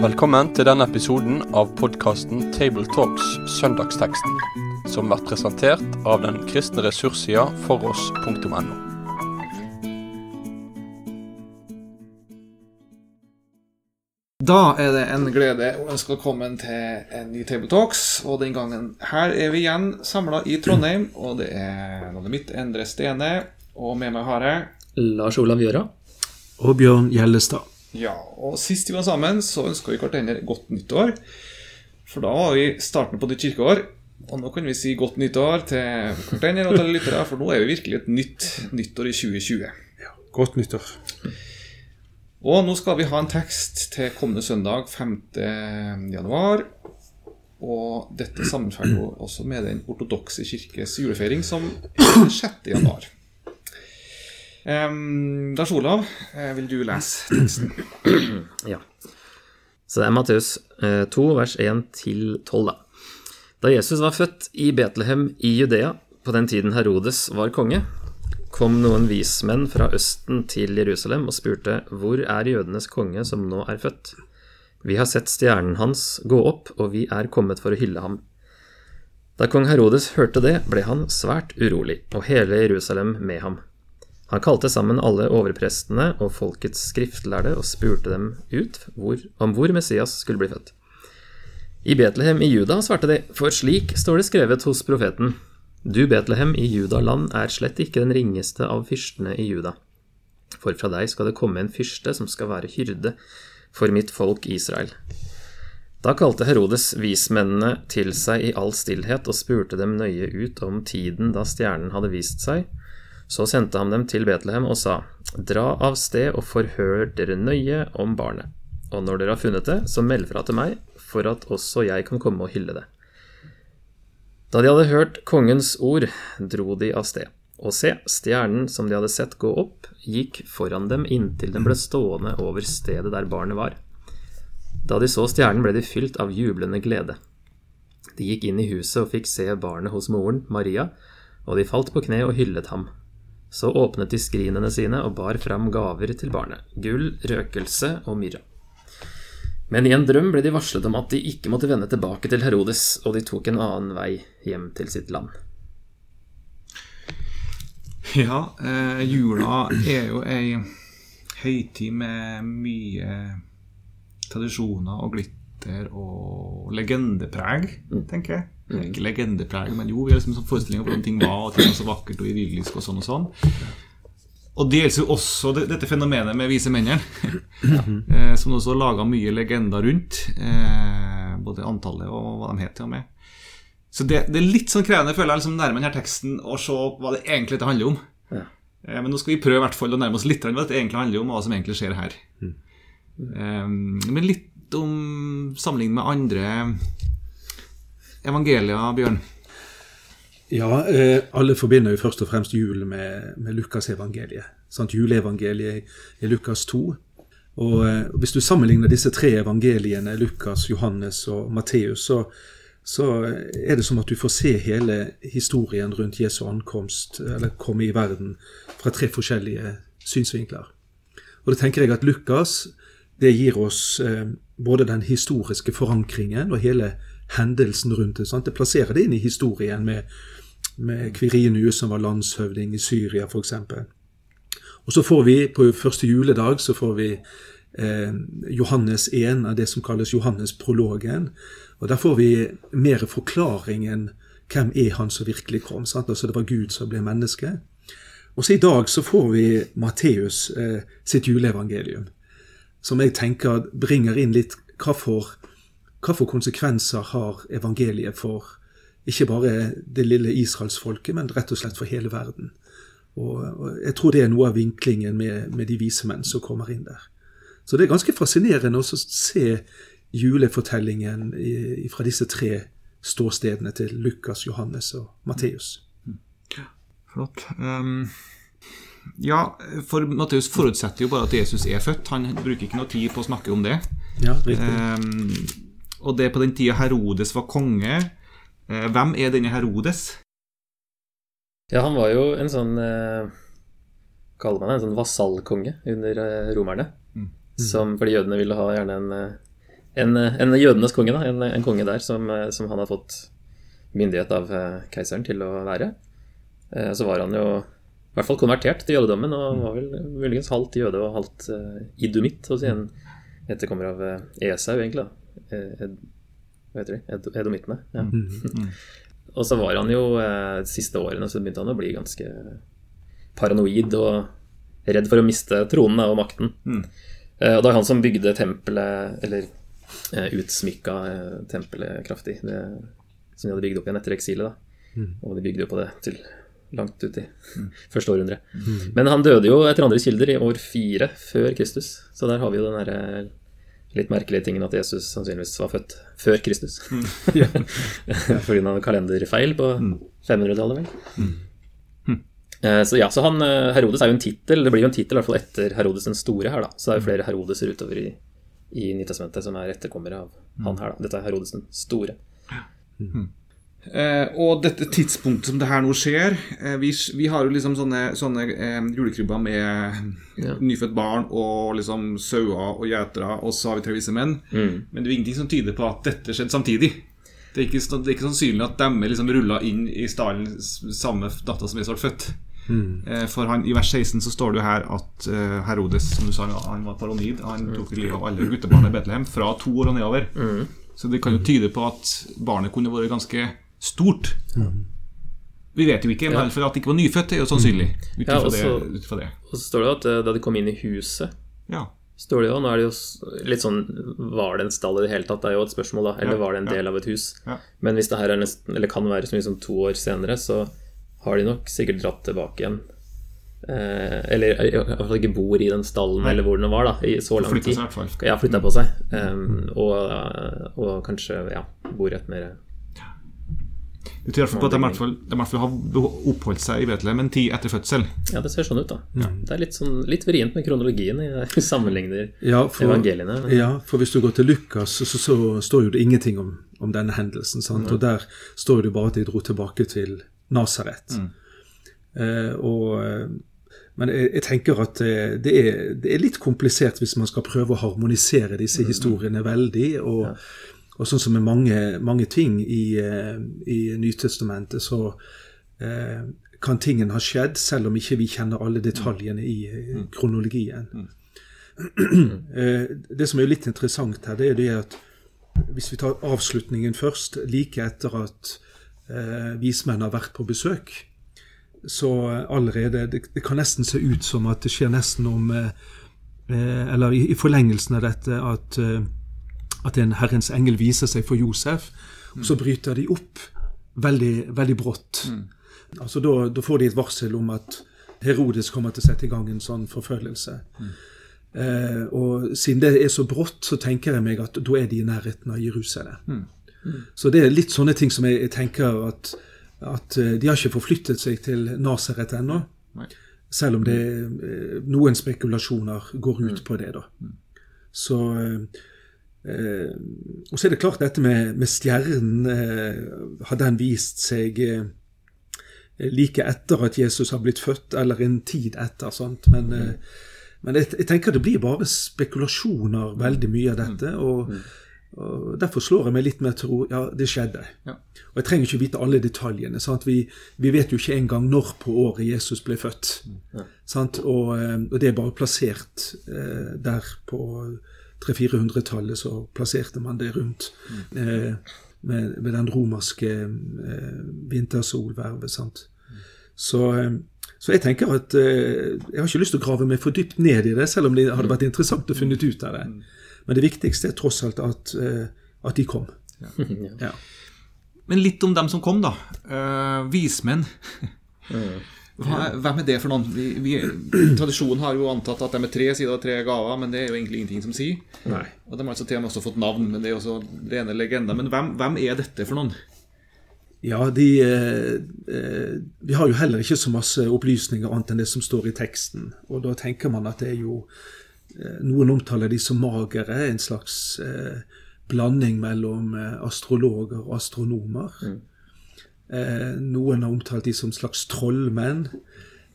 Velkommen til denne episoden av podkasten Tabletalks Søndagsteksten, som blir presentert av den kristne ressurssida foross.no. Da er det en glede å ønske velkommen til en ny Tabletalks. Og den gangen her er vi igjen samla i Trondheim. Og det er navnet mitt Endre Stene. Og med meg har jeg Lars Olav Gjøra. Og Bjørn Gjellestad. Ja, og sist vi var sammen, så ønska vi hverandre godt nyttår. For da var vi starten på nytt kirkeår. Og nå kan vi si godt nyttår til hverandre og til lyttere, for nå er vi virkelig et nytt nyttår i 2020. Ja, Godt nyttår. Og nå skal vi ha en tekst til kommende søndag, 5. januar. Og dette sammenfaller jo også med Den ortodokse kirkes julefeiring, som er 6. januar. Um, Lars Olav, eh, vil du lese teksten? Ja. Så det er Matteus 2, vers 1-12, da. Da Jesus var født i Betlehem i Judea, på den tiden Herodes var konge, kom noen vismenn fra Østen til Jerusalem og spurte, Hvor er jødenes konge som nå er født? Vi har sett stjernen hans gå opp, og vi er kommet for å hylle ham. Da kong Herodes hørte det, ble han svært urolig, og hele Jerusalem med ham. Han kalte sammen alle overprestene og folkets skriftlærde og spurte dem ut hvor, om hvor Messias skulle bli født. I Betlehem i Juda svarte de, for slik står det skrevet hos profeten. Du, Betlehem i Judaland, er slett ikke den ringeste av fyrstene i Juda. For fra deg skal det komme en fyrste som skal være hyrde for mitt folk Israel. Da kalte Herodes vismennene til seg i all stillhet og spurte dem nøye ut om tiden da stjernen hadde vist seg. Så sendte han dem til Betlehem og sa, Dra av sted og forhør dere nøye om barnet. Og når dere har funnet det, så meld fra til meg, for at også jeg kan komme og hylle det. Da de hadde hørt kongens ord, dro de av sted. Og se, stjernen som de hadde sett gå opp, gikk foran dem inntil den ble stående over stedet der barnet var. Da de så stjernen, ble de fylt av jublende glede. De gikk inn i huset og fikk se barnet hos moren, Maria, og de falt på kne og hyllet ham. Så åpnet de skrinene sine og bar fram gaver til barnet, gull, røkelse og myrra. Men i en drøm ble de varslet om at de ikke måtte vende tilbake til Herodes, og de tok en annen vei hjem til sitt land. Ja, eh, jula er jo ei høytid med mye tradisjoner og glitter og legendepreg, tenker jeg. Ikke legendepreg, men jo, vi har liksom sånn forestilling om hvordan ting var, og ting var så vakkert og idyllisk og sånn og sånn. Og det gjelder jo også det- dette fenomenet med vise mennene, eh, som også laga mye legender rundt. Eh, både antallet og hva de het, til og med. Så det, det er litt sånn krevende, føler jeg, liksom nærme denne teksten å se hva det egentlig dette handler om. Ja. Eh, Men nå skal vi prøve i hvert fall å nærme oss litt hva det egentlig handler om, og hva som egentlig skjer her. Eh, Men litt om sammenlignet med andre evangelier, Bjørn. Ja, eh, alle forbinder jo først og fremst julen med, med Lukas-evangeliet. Juleevangeliet i Lukas 2. Og eh, hvis du sammenligner disse tre evangeliene, Lukas, Johannes og Matteus, så, så er det som at du får se hele historien rundt Jesu ankomst, eller komme i verden, fra tre forskjellige synsvinkler. Og da tenker jeg at Lukas det gir oss eh, både den historiske forankringen og hele hendelsen rundt det. Sant? Det plasserer det inn i historien med, med Kvirinius som var landshøvding i Syria, f.eks. Og så får vi på første juledag så får vi eh, Johannes 1 av det som kalles Johannes-prologen. Og der får vi mer forklaringen hvem er han som virkelig kom. Sant? Altså Det var Gud som ble menneske. Og så i dag så får vi Matteus eh, sitt juleevangelium, som jeg tenker bringer inn litt hva for, hva for konsekvenser har evangeliet for ikke bare det lille israelsfolket, men rett og slett for hele verden. Og, og Jeg tror det er noe av vinklingen med, med de vise menn som kommer inn der. Så det er ganske fascinerende å se julefortellingen i, fra disse tre ståstedene til Lukas, Johannes og Matteus. Flott. Um, ja, for Matteus forutsetter jo bare at Jesus er født. Han bruker ikke noe tid på å snakke om det. Ja, riktig. Um, og det er på den tida Herodes var konge. Eh, hvem er denne Herodes? Ja, han var jo en sånn eh, kaller man det, en sånn vasallkonge under eh, romerne. Som, fordi jødene ville ha gjerne en, en, en jødenes konge, da, en, en konge der som, som han har fått myndighet av keiseren til å være. Så var han jo i hvert fall konvertert til jødedommen, og var vel muligens halvt jøde og halvt idumitt. Og en etterkommer av Esau, egentlig. da. Eh, Ed, hva heter de? Ed, edomittene. Ja. og så var han jo eh, De siste årene så begynte han å bli ganske paranoid og redd for å miste tronen og makten. Mm. og det er han som bygde tempelet, eller eh, utsmykka eh, tempelet kraftig, det, som de hadde bygd opp igjen etter eksilet. da. Og de bygde jo på det til langt ut i første århundre. Men han døde jo etter andre kilder i år fire før Kristus, så der har vi jo den derre litt merkelige tingen at Jesus sannsynligvis var født før Kristus. Fordi han hadde kalenderfeil på 500-tallet, vel. Eh, Så ja, så han, eh, Herodes er jo en tittel, det blir jo en tittel etter Herodes den store her, da. Så det er jo flere Herodeser utover i, i Nytestamentet som er etterkommere av han her, da. Dette er Herodes den store. Eh, og dette tidspunktet som det her nå skjer eh, vi, vi har jo liksom sånne, sånne eh, julekrybber med Ja. nyfødt barn og liksom sauer og gjetere, og så har vi tre vise menn. Men det er ingenting som tyder på at dette skjedde samtidig. Det er ikke, det er ikke sannsynlig at de liksom rulla inn i stallen samme natta som Jesus ble født. Mm. For han, I vers 16 så står det jo her at uh, Herodes som du sa, han var paronid. Han tok livet av alle guttebarn i Betlehem fra to år og nedover. Så det kan jo tyde på at barnet kunne vært ganske stort. Vi vet jo ikke, men for at det ikke var nyfødt, er jo sannsynlig. Ut Ja, ifra og det, det. Og så står det at eh, da de kom inn i huset Ja. står det jo, Nå er det jo litt sånn Var det en stall i det hele tatt? Det er jo et spørsmål, da. Eller Ja, var det en ja. del av et hus? Ja. Men hvis det her er nesten, eller kan være så mye som to år senere, så har de nok sikkert dratt tilbake igjen. Eh, eller i hvert fall ikke bor i den stallen eller hvor den var, da, i så lang tid. seg. Ja, flytta på seg. Um, og, og kanskje ja, bor i et mer Det betyr i hvert fall at de i hvert fall, de i hvert fall har oppholdt seg i Betlehem en tid etter fødsel. Ja, det ser sånn ut, da. Det er litt, sånn, litt vrient med kronologien i sammenligner Ja, for, evangeliene. men- ja, for hvis du går til Lukas, så, så, så står jo det ingenting om, om denne hendelsen. Sant? Og der står det jo bare at de dro tilbake til Nasaret. Eh, og, eh, men jeg, jeg tenker at eh, det er, det er litt komplisert hvis man skal prøve å harmonisere disse historiene veldig. Og, og sånn som med mange, mange ting i, eh, i Nytestamentet, så eh, kan tingen ha skjedd, selv om ikke vi kjenner alle detaljene i mm. kronologien. Mm. Det som er litt interessant her, det er det at hvis vi tar avslutningen først, like etter at eh, vismenn har vært på besøk, så allerede det, det kan nesten se ut som at det skjer nesten om eh, eh, Eller i, i forlengelsen av dette at, eh, at en Herrens engel viser seg for Josef, og så bryter de opp veldig, veldig brått. Altså da, da får de et varsel om at Herodes kommer til å sette i gang en sånn forfølgelse. Eh, og siden det er så brått, så tenker jeg meg at da er de i nærheten av Jerusalem. Så det er litt sånne ting som jeg, jeg tenker at, at eh, de har ikke forflyttet seg til Nasaret ennå. Selv om det er noen spekulasjoner går ut på det, da. Så eh, Og så er det klart dette med, med stjernen. Eh, har den vist seg eh, like etter at Jesus har blitt født, eller en tid etter? sant? Men, eh, men jeg, jeg tenker det blir bare spekulasjoner, veldig mye av dette. og og Derfor slår jeg meg litt med tro. Ja, det skjedde. Ja. Og Jeg trenger ikke vite alle detaljene. Vi, vi vet jo ikke engang når på året Jesus ble født. Sant? Og, eh, og det er bare plassert eh, der på 300-400-tallet, så plasserte man det rundt eh, med, med den romerske eh, vintersolvervet. Sant? Så, eh, så jeg tenker at eh, jeg har ikke lyst til å grave meg for dypt ned i det, selv om det hadde vært interessant å finne ut av det. Men det viktigste er tross alt at, eh, at de kom. Ja. Men litt om dem som kom, da. Uh, vismenn. Hva, hvem er det for noen? Vi, vi, tradisjonen har jo antatt at de er tre sider og tre gaver, men det er jo egentlig ingenting som sier. Nei. Og De har altså til og med også fått navn, men det er jo også rene legender. Men hvem, hvem er dette for noen? Ja, de, eh, eh, Vi har jo heller ikke så masse opplysninger annet enn det som står i teksten. Og da tenker man at det er jo eh, Noen omtaler de som magere, en slags eh, blanding mellom eh, astrologer og astronomer. Eh, noen har omtalt de som slags trollmenn.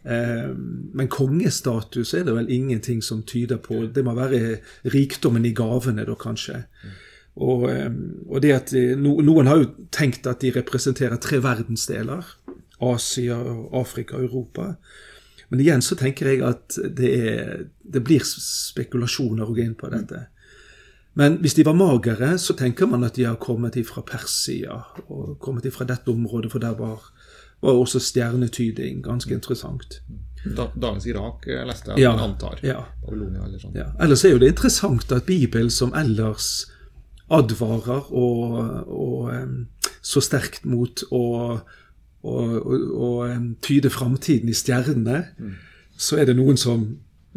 Eh, men kongestatus er det vel ingenting som tyder på. Det må være rikdommen i gavene, da kanskje. Og, eh, og det at no, Noen har jo tenkt at de representerer tre verdensdeler. Asia, Afrika og Europa. Men igjen så tenker jeg at det, er, det blir spekulasjoner å gå inn på dette. Men hvis de var magere, så tenker man at de har kommet fra Persia og kommet fra dette området, for der var, var også stjernetyding ganske interessant. Da, dagens Irak eh, leste jeg, Ja, man antar. ja. Babylonia eller sånn. Ja. Ellers er jo det interessant at Bibelen, som ellers advarer og, og så sterkt mot å, tyde framtiden i stjernene, så er det noen som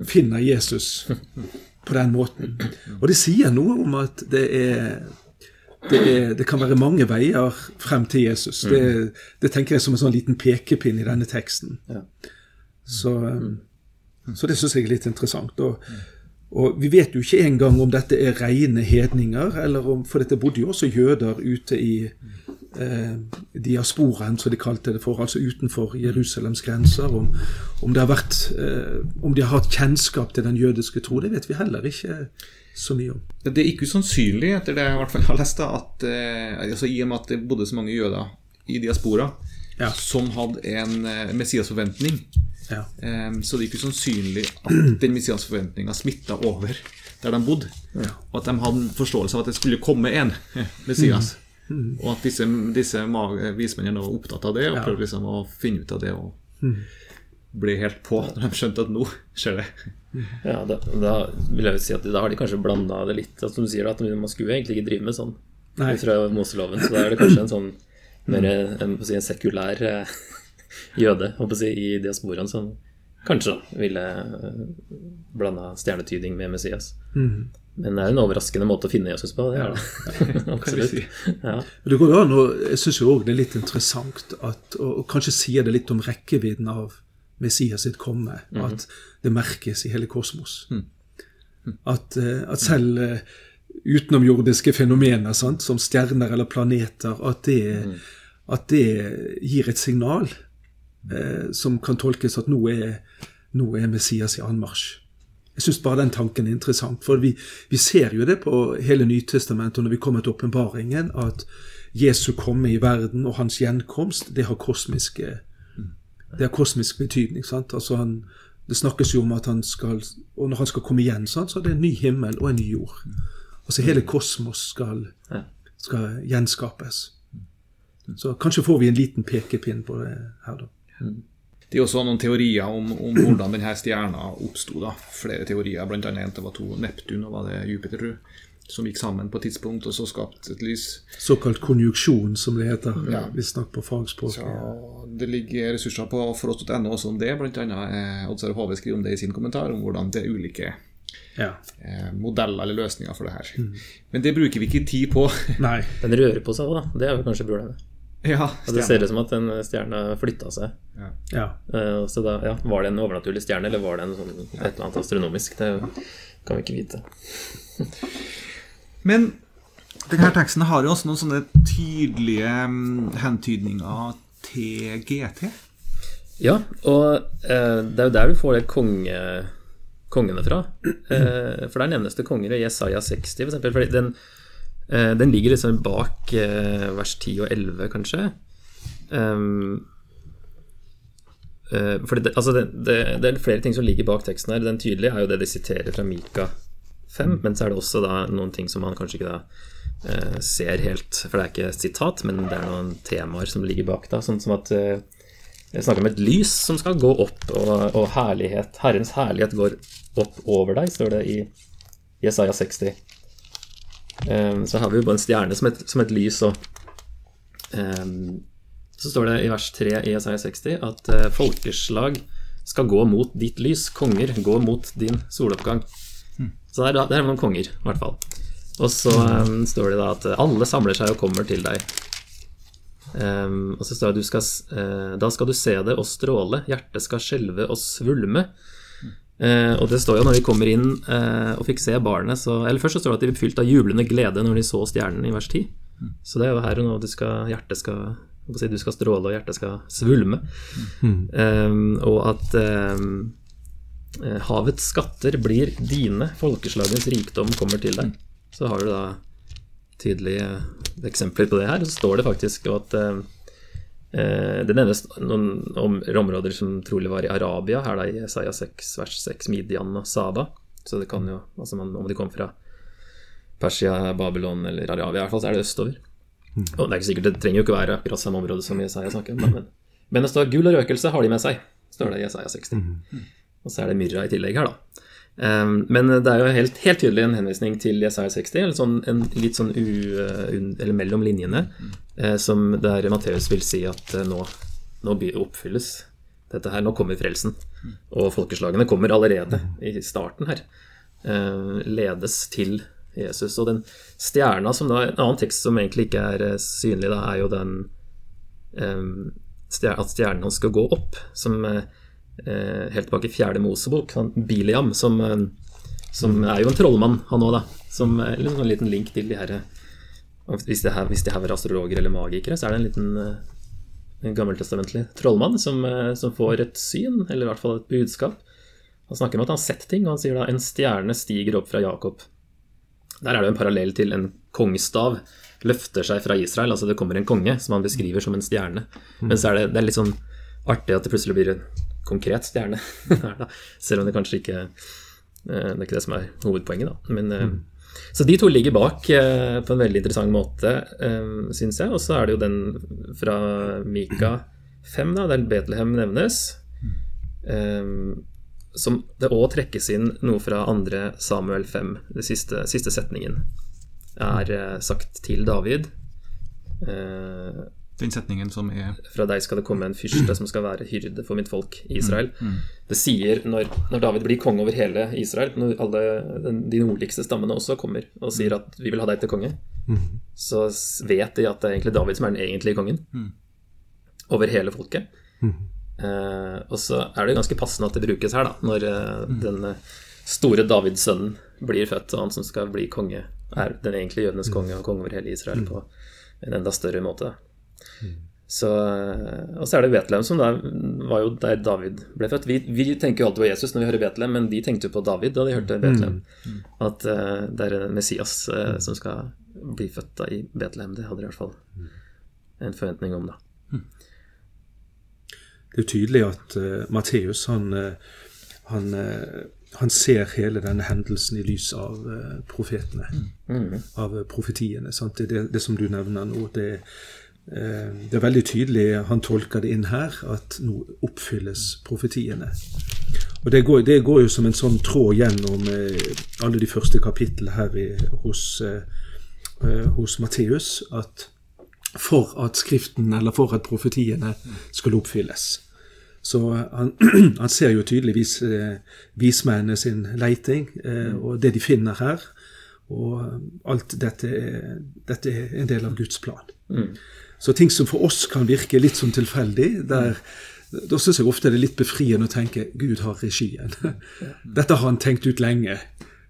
finner Jesus på den måten. Og det sier noe om at det er det, er, det kan være mange veier frem til Jesus. Det, det tenker jeg som en sånn liten pekepinn i denne teksten. Så, um, så det syns jeg er litt interessant. Og, og vi vet jo ikke engang om dette er rene hedninger, eller om, for dette bodde jo også jøder ute i diasporaen, som de kalte det for, altså utenfor Jerusalems grenser. Om, om, det har vært, eh, om de har hatt kjennskap til den jødiske tro, det vet vi heller ikke så mye om. Det er ikke usannsynlig, etter det jeg i hvert fall har lest, at eh, altså, i og med at det bodde så mange jøder i diaspora Ja. som hadde en eh, messiasforventning, Ja. eh, så det er ikke usannsynlig at den messiasforventninga smitta over der de bodde. Og at de hadde en forståelse av at det skulle komme en Messias. Og at disse, disse vismennene var opptatt av det og Ja. prøvde liksom å finne ut av det. og bli helt på når de skjønte at nå skjer det. Ja, da, da vil jeg jo si at da har de kanskje blanda det litt. Altså, som du sier, da, at man skulle egentlig ikke drive med sånn Nei. fra Moseloven. Så da er det kanskje en sånn mer en, si, en sekulær eh, jøde si, i diasporaen som kanskje ville uh, blanda stjernetyding med Messias. Mm. Men det er en overraskende måte å finne Jesus på. Det er det. Absolutt. Ja. Men Det går jo an, og jeg syns jo òg det er litt interessant at, og, kanskje sier det litt om rekkevidden av Messias sitt komme, at det merkes i hele kosmos. At, eh, at selv eh, utenomjordiske fenomener, sant, som stjerner eller planeter, at det, at det gir et signal eh, som kan tolkes at nå er, nå er Messias i anmarsj. Jeg syns bare den tanken er interessant. For vi, vi ser jo det på hele Nytestamentet når vi kommer til åpenbaringen, at Jesu komme i verden og hans gjenkomst, det har kosmiske det har kosmisk betydning. sant? Altså han, Det snakkes jo om at han skal Og når han skal komme igjen, sant, så er det en ny himmel og en ny jord. Altså hele kosmos skal, skal gjenskapes. Så kanskje får vi en liten pekepinn på det her, da. Det er også noen teorier om, om hvordan denne stjerna oppsto. Flere teorier, annet en det var to Neptun og var det Jupiter, tror som gikk sammen på et tidspunkt og så skapte et lys. Såkalt konjunksjon, som det heter Ja. visstnok på fagspråk. Så Det ligger ressurser på foross.no også om det. Annet eh, Oddvar Hove skriver om det i sin kommentar, om hvordan det er ulike Ja. eh, modeller eller løsninger for det her. Men det bruker vi ikke tid på. Nei. Den rører på seg òg, da. Det er jo kanskje problemet. Ja, det ser ut som at en stjerne flytta seg. Ja. Uh, Så da, ja, Var det en overnaturlig stjerne, eller var det en sånn, et eller annet astronomisk? Det kan vi ikke vite. Men denne teksten har jo også noen sånne tydelige mm, hentydninger til GT. Ja, og uh, det er jo der du får det konge, kongene fra. Uh, for der nevnes det konger i Jesaja 60, for eksempel. Fordi den, den ligger liksom bak eh, vers 10 og 11, kanskje. Um, eh, fordi det, altså det, det, det er flere ting som ligger bak teksten her. Den tydelige er jo det de siterer fra Mika 5, men så er det også da noen ting som man kanskje ikke da eh, ser helt, for det er ikke et sitat, men det er noen temaer som ligger bak. da, Sånn som at eh, jeg snakker om et lys som skal gå opp, og, og herlighet, Herrens herlighet går opp over deg, står det i Jesaja 60. Um, så har vi jo bare en stjerne som et, som et lys, og um, så står det i vers 3 i Isaiah 60 at uh, folkeslag skal gå mot ditt lys, konger gå mot din soloppgang. Så der, der er det noen konger, i hvert fall. Og så um, står det da at alle samler seg og kommer til deg. Um, og så står det du skal, eh, da skal du se det og stråle, hjertet skal skjelve og svulme. Eh, og det står jo når de kommer inn eh, og fikk se barnet så, Eller først så står det at de ble fylt av jublende glede når de så stjernen i vers 10. Så det er jo her og nå du skal, hjertet skal si, Du skal stråle, og hjertet skal svulme. Um, og at um, eh, havets skatter blir dine, folkeslagens rikdom kommer til deg. Så har du da tydelige eksempler på det her. Så står det faktisk at eh, det nevnes noen om, områder som trolig var i Arabia, her da i Isaiah 6 vers 6, Midian og Saba. Så det kan jo, altså man, om de kom fra Persia, Babylon eller Arabia, i hvert fall så er det østover. Og det er ikke sikkert, det trenger jo ikke være akkurat samme område som Jesaja snakker om, men, men det står gull og røkelse har de med seg, står det i Jesaja 60. Og så er det myrra i tillegg her, da. Um, men det er jo helt, helt tydelig en henvisning til Jesaja 60, eller sånn, en, litt sånn u, eller mellom linjene, eh, som der Matteus vil si at eh, nå, nå oppfylles dette her, nå kommer frelsen. Og folkeslagene kommer allerede i starten her. Eh, ledes til Jesus. Og den stjerna som da En annen tekst som egentlig ikke er eh, synlig, da, er jo den um, at stjernen skal gå opp, som helt tilbake i fjerde Mosebok. Sånn Biliam, som, eh, som er jo en trollmann, han òg, da. Som eller en sånn liten link til de her hvis de her, hvis de her var astrologer eller magikere, så er det en liten en gammeltestamentlig trollmann som, som, får et syn, eller i hvert fall et budskap. Han snakker om at han har sett ting, og han sier da en stjerne stiger opp fra Jakob. Der er det jo en parallell til en kongestav løfter seg fra Israel. Altså det kommer en konge som han beskriver som en stjerne. Men så er det, det er litt sånn artig at det plutselig blir konkret stjerne. Selv om det kanskje ikke Det er ikke det som er hovedpoenget, da. Men, Så de to ligger bak eh, på en veldig interessant måte, eh, syns jeg. Og så er det jo den fra Mika 5, da, der Betlehem nevnes. Um, som det òg trekkes inn noe fra andre Samuel 5, den siste, siste setningen, er eh, sagt til David. Eh, Den setningen som er fra deg skal det komme en fyrste som skal være hyrde for mitt folk Israel. Det sier når, når David blir konge over hele Israel, når alle de nordligste stammene også kommer og sier at vi vil ha deg til konge, så vet de at det er egentlig David som er den egentlige kongen. Over hele folket. Eh, og så er det ganske passende at det brukes her, da, når eh, den eh, store Davids-sønnen blir født, og han som skal bli konge, er den egentlige jødenes konge og konge over hele Israel på en enda større måte. Så, eh, og så er det Betlehem, som da var jo der David ble født. Vi, vi tenker jo alltid på Jesus når vi hører Betlehem, men de tenkte jo på David da de hørte Betlehem. At uh, det er Messias uh, som skal bli født da i Betlehem. Det hadde de i hvert fall en forventning om, da. Det er jo tydelig at uh, Matteus han, han, han ser hele denne hendelsen i lys av profetene. Av eh, profetiene. Det, det, det som du nevner nå, det, eh, det er veldig tydelig Han tolker det inn her, at nå oppfylles profetiene. Og det går, det går jo som en sånn tråd gjennom eh, alle de første kapitlene her i, hos, eh, eh, hos Matteus, at for at Skriften, eller for at profetiene skulle oppfylles. Så han, han ser jo tydeligvis eh, vismennene sin leiting, eh, og det de finner her. Og alt dette, dette er en del av Guds plan. Så ting som for oss kan virke litt sånn tilfeldig, der, da syns jeg ofte det er litt befriende å tenke Gud har regien. Dette har han tenkt ut lenge.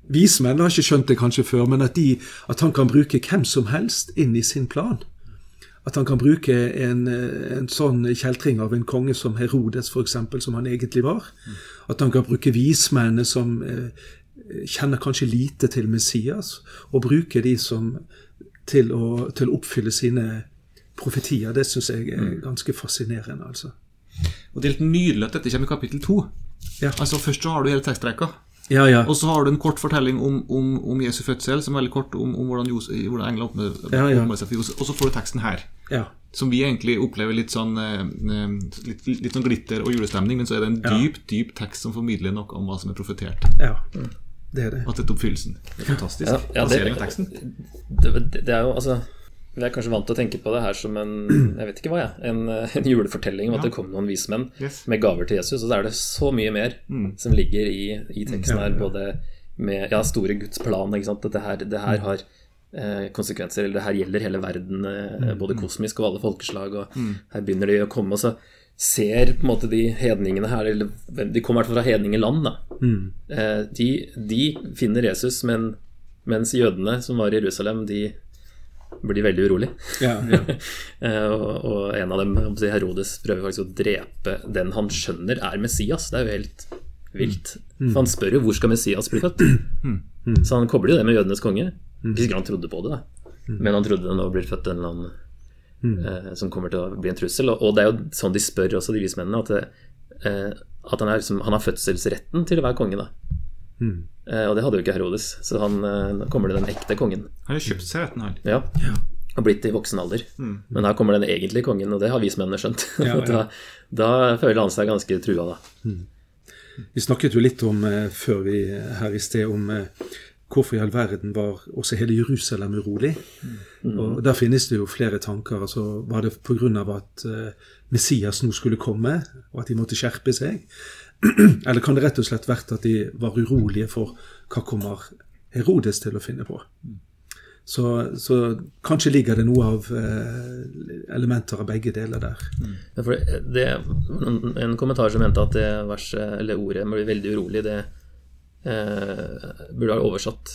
Vismenn har ikke skjønt det kanskje før, men at, de, at han kan bruke hvem som helst inn i sin plan. At han kan bruke en, en sånn kjeltring av en konge som Herodes, f.eks., som han egentlig var. At han kan bruke vismennene som eh, kjenner kanskje lite til Messias, og bruke de som til å, til å oppfylle sine profetier. Det syns jeg er ganske fascinerende, altså. Og det er helt nydelig at dette kommer i kapittel to. Ja. Altså Først så har du hele tekstrekka, Ja, ja. og så har du en kort fortelling om, om, om Jesu fødsel, som er veldig kort om, om hvordan, Jose, hvordan engler åpner seg for Josef. Og så får du teksten her, ja. som vi egentlig opplever litt sånn eh, litt, litt sånn glitter og julestemning, men så er det en dyp, dyp tekst som formidler noe om hva som er profetert. ja. Det er det. At dette er oppfyllelsen. Det er fantastisk. Ja, ja, det, det, det er jo altså Vi er kanskje vant til å tenke på det her som en jeg vet ikke hva jeg, en, en julefortelling om at det kom noen vismenn Yes. med gaver til Jesus. Og så er det så mye mer som ligger i, i teksten her, både med ja, store Guds plan. Ikke sant? At det her, det her har eh, konsekvenser, eller det her gjelder hele verden, eh, både kosmisk og alle folkeslag. Og her begynner de å komme. Og så ser på en måte de hedningene her, eller de kommer i hvert fall fra hedningeland, da. Eh, de, de finner Jesus, men, mens jødene som var i Jerusalem, de blir veldig urolig. Ja, ja. Eh, og, og en av dem, Herodes, prøver faktisk å drepe den han skjønner er Messias. Det er jo helt vilt. For han spør jo hvor skal Messias bli født. Så han kobler jo det med jødenes konge. Ikke sikkert han trodde på det, da. men han trodde det nå blir født en eller annen eh, som kommer til å bli en trussel. Og, og det er jo sånn de spør også, de vismennene, at, det, eh, at han, er, liksom, han har fødselsretten til å være konge. da Eh, og det hadde jo ikke Herodes, så han eh, kommer det den ekte kongen. Han har kjøpt seg retten, her. Ja. Og blitt i voksen alder. Men her kommer den egentlige kongen, og det har vismennene skjønt. Ja, ja. da, da føler han seg ganske trua, da. Vi snakket jo litt om eh, før vi her i sted om hvorfor i all verden var også hele Jerusalem urolig. Og Der finnes det jo flere tanker. altså Var det pga. at Messias nå skulle komme, og at de måtte skjerpe seg? Eller kan det rett og slett vært at de var urolige for hva kommer Herodes til å finne på? Så, så kanskje ligger det noe av eh, elementer av begge deler der. Ja, for det, en, en kommentar som mente at det verset, eller ordet, blir veldig urolig, det eh, burde ha oversatt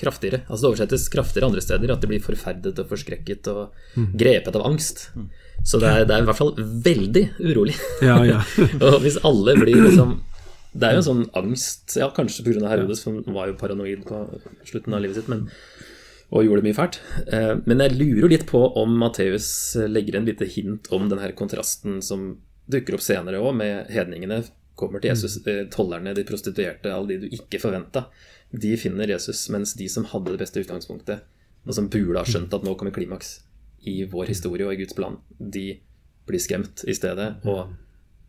kraftigere. Altså Det oversettes kraftigere andre steder. At de blir forferdet og forskrekket og grepet av angst. Så det er, det er i hvert fall veldig urolig. Ja, ja. og hvis alle blir liksom Det er jo en sånn angst, ja, kanskje pga. Herodes, han var jo paranoid på slutten av livet sitt, men, og gjorde mye fælt. Eh, Men jeg lurer litt på om Matteus legger en lite hint om den her kontrasten som dukker opp senere òg, med hedningene kommer til Jesus, eh, tollerne, de prostituerte, alle de du ikke forventa. De finner Jesus, mens de som hadde det beste utgangspunktet, og som burde ha skjønt at nå kommer klimaks i vår historie og i Guds plan, de blir skremt i stedet og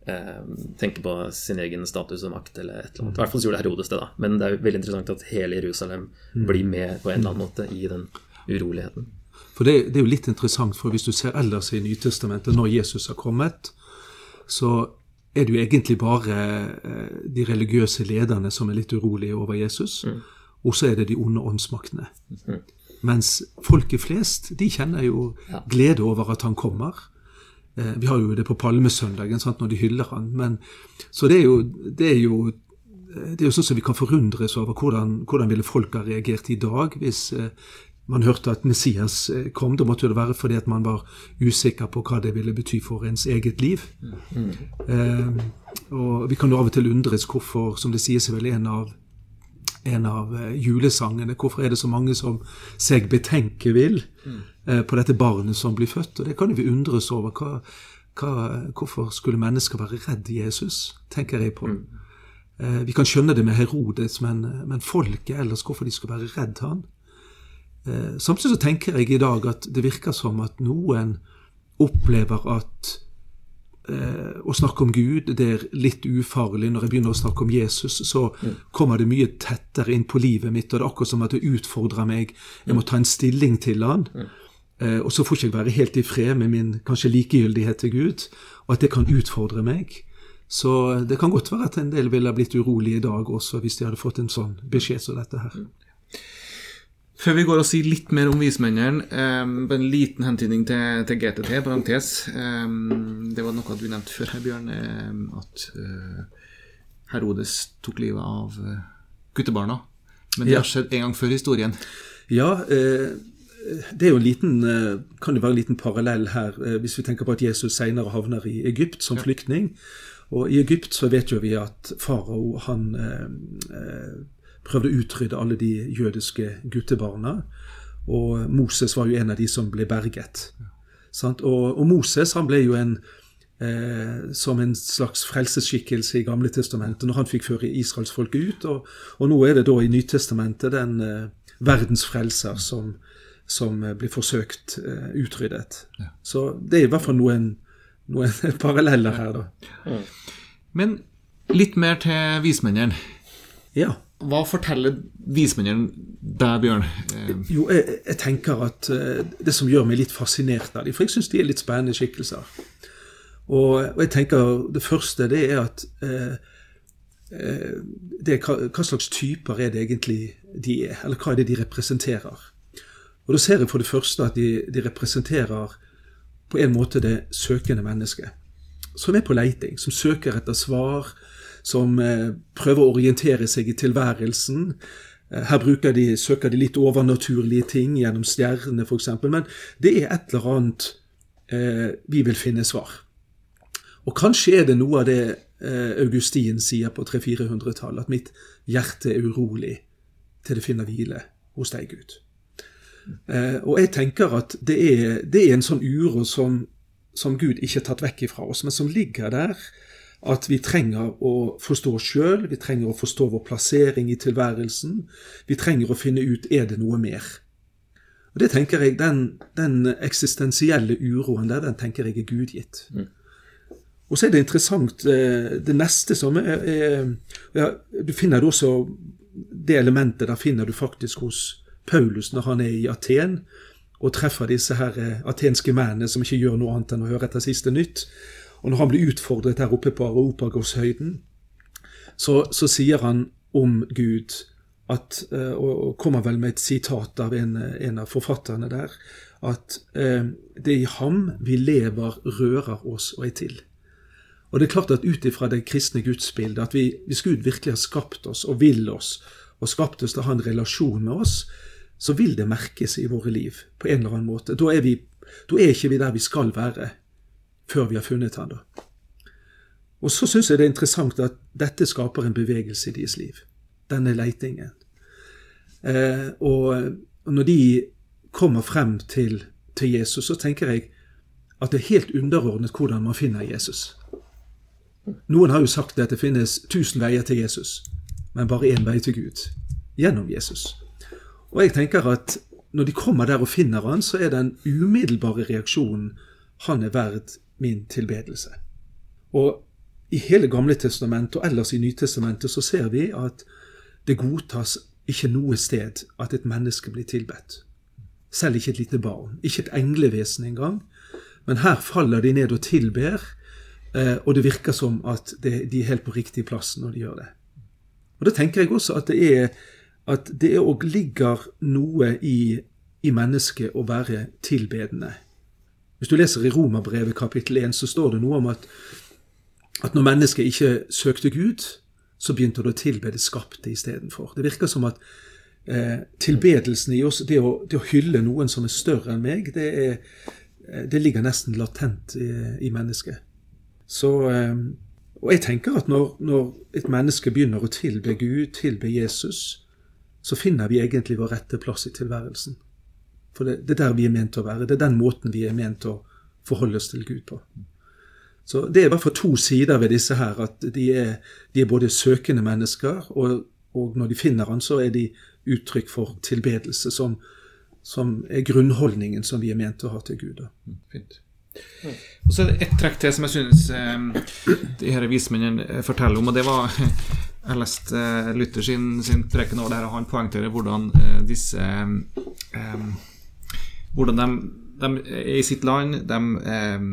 eh, tenker på sin egen status og makt eller et eller annet. I hvert fall så gjorde Herodes det, da. Men det er jo veldig interessant at hele Jerusalem blir med på en eller annen måte i den uroligheten. For det, det er jo litt interessant, for hvis du ser ellers i Nytestamentet, når Jesus har kommet, så er det jo egentlig bare eh, de religiøse lederne som er litt urolige over Jesus, og så er det de onde åndsmaktene. Mens folket flest, de kjenner jo Ja. glede over at han kommer. Eh, Vi har jo det på palmesøndagen sant, når de hyller han. Men, så det er jo, det er jo det er jo sånn som vi kan forundres over hvordan, hvordan ville folk ha reagert i dag hvis eh, man hørte at Messias eh, kom. Da måtte jo det være fordi at man var usikker på hva det ville bety for ens eget liv. Eh, og vi kan jo av og til undres hvorfor, som det sies vel en av, en av eh, julesangene, hvorfor er det så mange som seg betenke vil eh, på dette barnet som blir født? Og det kan jo vi undres over. Hva, hva, hvorfor skulle mennesker være redd Jesus, tenker jeg på. Eh, Vi kan skjønne det med Herodes, men, men folket ellers, hvorfor de skulle være redd han? Eh, Samtidig så tenker jeg i dag at det virker som at noen opplever at eh, å snakke om Gud det er litt ufarlig. Når jeg begynner å snakke om Jesus, så kommer det mye tettere inn på livet mitt, og det er akkurat som at det utfordrer meg. Jeg må ta en stilling til han. Eh, og så får ikke jeg være helt i fred med min kanskje likegyldighet til Gud, og at det kan utfordre meg. Så det kan godt være at en del ville blitt urolig i dag også, hvis de hadde fått en sånn beskjed som dette her. Før vi går og sier litt mer om vismennene, um, en liten hentydning til, til GTT, parentes. Um, det var noe du nevnte før, her, Bjørn, um, at uh, Herodes tok livet av uh, guttebarna. Men det Ja. har skjedd en gang før i historien. Ja, uh, det er jo en liten, kan jo være en liten parallell her, hvis vi tenker på at Jesus senere havner i Egypt som flyktning. Og i Egypt så vet jo vi at farao han prøvde å utrydde alle de jødiske guttebarna. Og Moses var jo en av de som ble berget. Sant? Og, og Moses han ble jo en eh, som en slags frelsesskikkelse i Gamle testamentet når han fikk føre israelsfolket ut. Og, og nå er det da i Nytestamentet den eh, verdens frelser som, som eh, blir forsøkt eh, utryddet. Så det er i hvert fall noen, noen paralleller her, da. Men litt mer til vismennene. Ja. Hva forteller vismennene deg, Bjørn? Jo, jeg, jeg tenker at eh, det som gjør meg litt fascinert av dem, for jeg syns de er litt spennende skikkelser. Og, og jeg tenker det første det er at eh, eh, det hva, hva slags typer er det egentlig de er, eller hva er det de representerer. Og da ser jeg for det første at de, de representerer på en måte det søkende mennesket. Som er på leiting, som søker etter svar, som eh, prøver å orientere seg i tilværelsen. Eh, her de, søker de litt overnaturlige ting gjennom stjernene f.eks. Men det er et eller annet eh, vi vil finne svar. Og kanskje er det noe av det Augustin sier på 300-400-tallet, at mitt hjerte er urolig til det finner hvile hos deg, Gud. Og jeg tenker at det er, det er en sånn uro som, som Gud ikke har tatt vekk ifra oss, men som ligger der at vi trenger å forstå oss sjøl, vi trenger å forstå vår plassering i tilværelsen. Vi trenger å finne ut er det noe mer. Og det tenker jeg, Den, den eksistensielle uroen der, den tenker jeg er gudgitt. Mm. Og så er det interessant eh, det neste som er, er ja, Du finner det også det elementet der finner du faktisk hos Paulus når han er i Aten og treffer disse her eh, atenske mennene som ikke gjør noe annet enn å høre etter siste nytt. Og når han blir utfordret der oppe på Areopagoshøyden, så, så sier han om Gud at, eh, og kommer vel med et sitat av en, en av forfatterne der, at eh, det er i ham vi lever, rører oss og er til. Og det er klart at Ut ifra det kristne gudsbildet, at vi, hvis Gud virkelig har skapt oss og vil oss, og skapt oss til å ha en relasjon med oss, så vil det merkes i våre liv på en eller annen måte. Da er, vi, da er ikke vi der vi skal være før vi har funnet han da. Og så syns jeg det er interessant at dette skaper en bevegelse i deres liv. Denne leitingen. Eh, og når de kommer frem til, til, Jesus, så tenker jeg at det er helt underordnet hvordan man finner Jesus. Noen har jo sagt at det finnes tusen veier til Jesus, men bare én vei til Gud. Gjennom Jesus. Og jeg tenker at når de kommer der og finner han, så er den umiddelbare reaksjonen han er verd min tilbedelse. Og i hele Gamle testamentet og ellers i Nytestamentet så ser vi at det godtas ikke noe sted at et menneske blir tilbedt. Selv ikke et lite barn. Ikke et englevesen engang. Men her faller de ned og tilber, eh, og det virker som at de er helt på riktig plass når de gjør det. Og Da tenker jeg også at det er at det òg ligger noe i, i mennesket å være tilbedende. Hvis du leser i Romerbrevet kapittel 1, så står det noe om at, at når mennesket ikke søkte Gud, så begynte det å tilbe det skapte istedenfor. Det virker som at eh, tilbedelsen i oss, det å, det å, hylle noen som er større enn meg, det, er, eh, det ligger nesten latent i, i mennesket. Så, eh, og jeg tenker at når, når, et menneske begynner å tilbe Gud, tilbe Jesus, så finner vi egentlig vår rette plass i tilværelsen. For det, det, er der vi er ment å være. Det er den måten vi er ment å forholde oss til Gud på. Så Det er i hvert fall to sider ved disse her. At de er, de er både søkende mennesker, og, og, når de finner Han, så er de uttrykk for tilbedelse, som, som, er grunnholdningen som vi er ment å ha til Gud. Da. fint. Og så er det ett trekk til som jeg synes eh, de her vismennene eh, forteller om, og det var Jeg leste eh, Luther sin, sin preken over der, og han poengterer hvordan eh, disse eh, hvordan de, de, er i sitt land. De eh,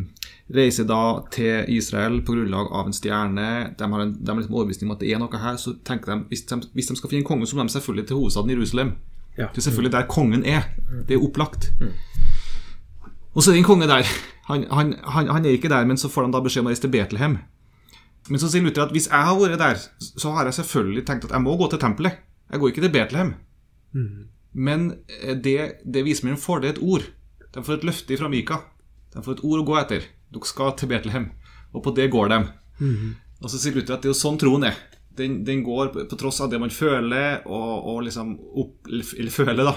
reiser da til Israel på grunnlag av en stjerne. De har en, de har liksom overbevisning om at det er noe her. Så tenker de hvis, de hvis de, skal finne en konge, så må de selvfølgelig til hovedstaden Jerusalem. Ja. Det er selvfølgelig der kongen er. Det er opplagt. Og så er det en konge der. Han, han, han, han, er ikke der, men så får han da beskjed om å reise til Betlehem. Men så sier Luther at hvis jeg har vært der, så har jeg selvfølgelig tenkt at jeg må gå til tempelet. Jeg går ikke til Betlehem. Mm. Men eh, det, det vismennene får, det er et ord. De får et løfte fra Mika. De får et ord å gå etter. Dere skal til Betlehem. Og på det går de. Mm -hmm. Og så sier Luther at det er jo sånn troen er. Den, den, går på tross av det man føler, og, og liksom opp, Eller føler, da.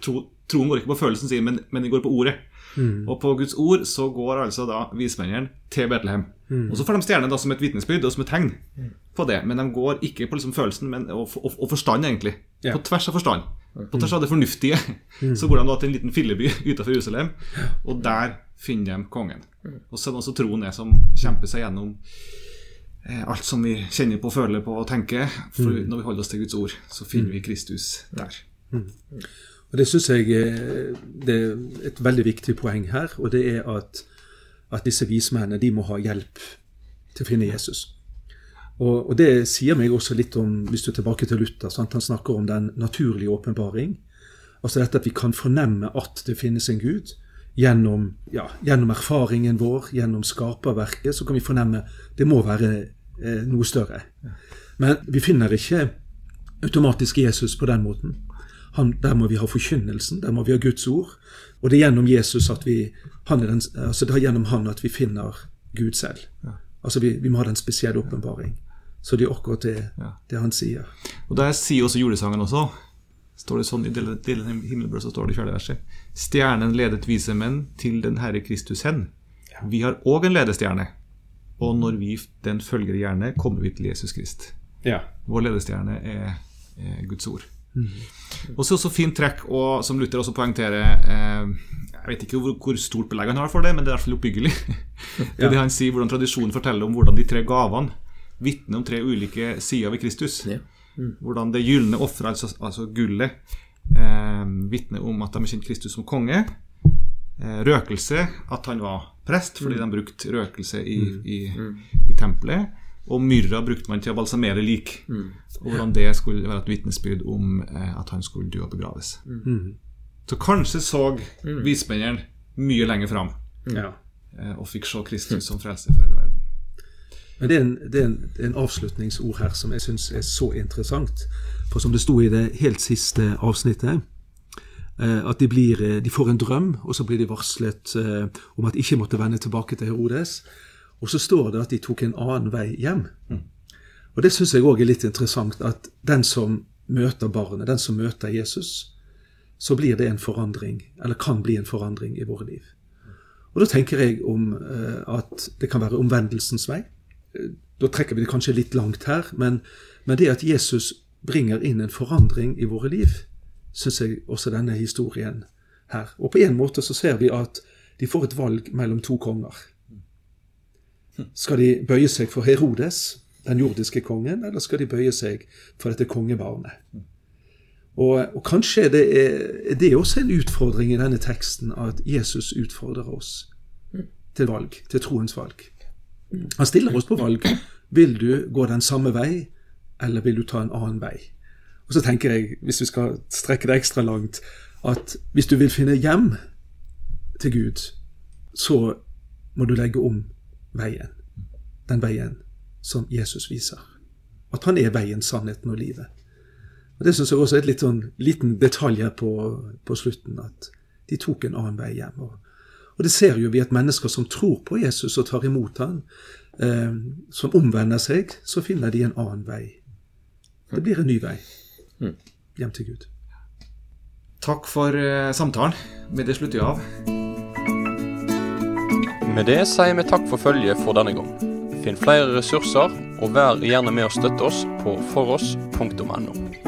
Tro, troen går ikke på følelsen sin, men, men den går på ordet. Mm. Og på Guds ord så går altså da vismennene til Betlehem. Mm. Og så får de stjerne da som et vitnesbyrd og som et tegn mm. på det. Men de går ikke på liksom følelsen men, og, og, og forstand, egentlig. Yeah. På tvers av forstand. På tvers av det fornuftige mm. så går de da til en liten filleby utenfor Jerusalem, og der finner de kongen. Og så er det også troen er som kjemper seg gjennom eh, alt som vi kjenner på, føler på og tenker. For mm. når vi holder oss til Guds ord, så finner vi Kristus der. Og Det syns jeg det er et veldig viktig poeng her, og det er at, at disse vismennene de må ha hjelp til å finne Jesus. Og, og, det sier meg også litt om, hvis du er tilbake til Luther, sant? han snakker om den naturlige åpenbaring. Altså dette at vi kan fornemme at det finnes en Gud. Gjennom, ja, gjennom erfaringen vår, gjennom skaperverket, så kan vi fornemme det må være eh, noe større. Men vi finner ikke automatisk Jesus på den måten. Han, der må vi ha forkynnelsen, der må vi ha Guds ord. Og det er gjennom Jesus at vi, han den, altså det er gjennom han at vi finner Gud selv. Altså vi, vi må ha den spesielle åpenbaring. Så det er akkurat det, Ja. det han sier. Og der sier også julesangen også står det sånn i delen av himmelblå, så står det i fjerde verset. Stjernen ledet vise menn til den Herre Kristus hen. Vi har òg en ledestjerne, og når vi den følger gjerne, kommer vi til Jesus Krist. Ja. Vår ledestjerne er, er Guds ord. Og så også fint trekk, og som Luther også poengterer eh, Jeg vet ikke hvor, hvor stort belegg han har for det, men det er i hvert fall oppbyggelig. det er det han sier, hvordan tradisjonen forteller om hvordan de tre gavene vitner om tre ulike sider ved Kristus. Ja. Hvordan det gylne offeret, altså, altså gullet, eh, vitner om at de har kjent Kristus som konge. Eh, røkelse, at han var prest, fordi de brukte røkelse i, i, i tempelet. Og myrra brukte man til å balsamere lik. Og hvordan det skulle være et vitnesbyrd om eh, at han skulle dø og begraves. Så kanskje så vismennene mye lenger fram ja. eh, og fikk se Kristus som frelser. Men det er, en, det, er en, en avslutningsord her som jeg syns er så interessant. For som det sto i det helt siste avsnittet, eh, at de, blir, eh, de får en drøm, og så blir de varslet eh, om at de ikke måtte vende tilbake til Herodes. Og så står det at de tok en annen vei hjem. Og det syns jeg òg er litt interessant, at den som møter barnet, den som møter Jesus, så blir det en forandring, eller kan bli en forandring i våre liv. Og da tenker jeg om at det kan være omvendelsens vei da trekker vi det kanskje litt langt her, men, men det at Jesus bringer inn en forandring i våre liv, syns jeg også denne historien her. Og på en måte så ser vi at de får et valg mellom to konger. Skal de bøye seg for Herodes, den jordiske kongen, eller skal de bøye seg for dette kongebarnet? Og, og kanskje det er, det er også en utfordring i denne teksten, at Jesus utfordrer oss til valg, til troens valg. Han stiller oss på valg. Vil du gå den samme vei, eller vil du ta en annen vei? Og så tenker jeg, hvis vi skal strekke det ekstra langt, at hvis du vil finne hjem til Gud, så må du legge om veien. Den veien som Jesus viser. At han er veien, sannheten og livet. Og Det syns jeg også er et litt sånn liten detalj her på, på slutten, at de tok en annen vei hjem. Og, og det ser jo vi at mennesker som tror på Jesus og tar imot han, eh, som omvender seg, så finner de en annen vei. Det blir en ny vei hjem til Gud. Takk for eh, samtalen. Med det slutter vi av. Med det sier vi takk for følget for denne gang. Finn flere ressurser, og vær gjerne med å støtte oss på foross.no.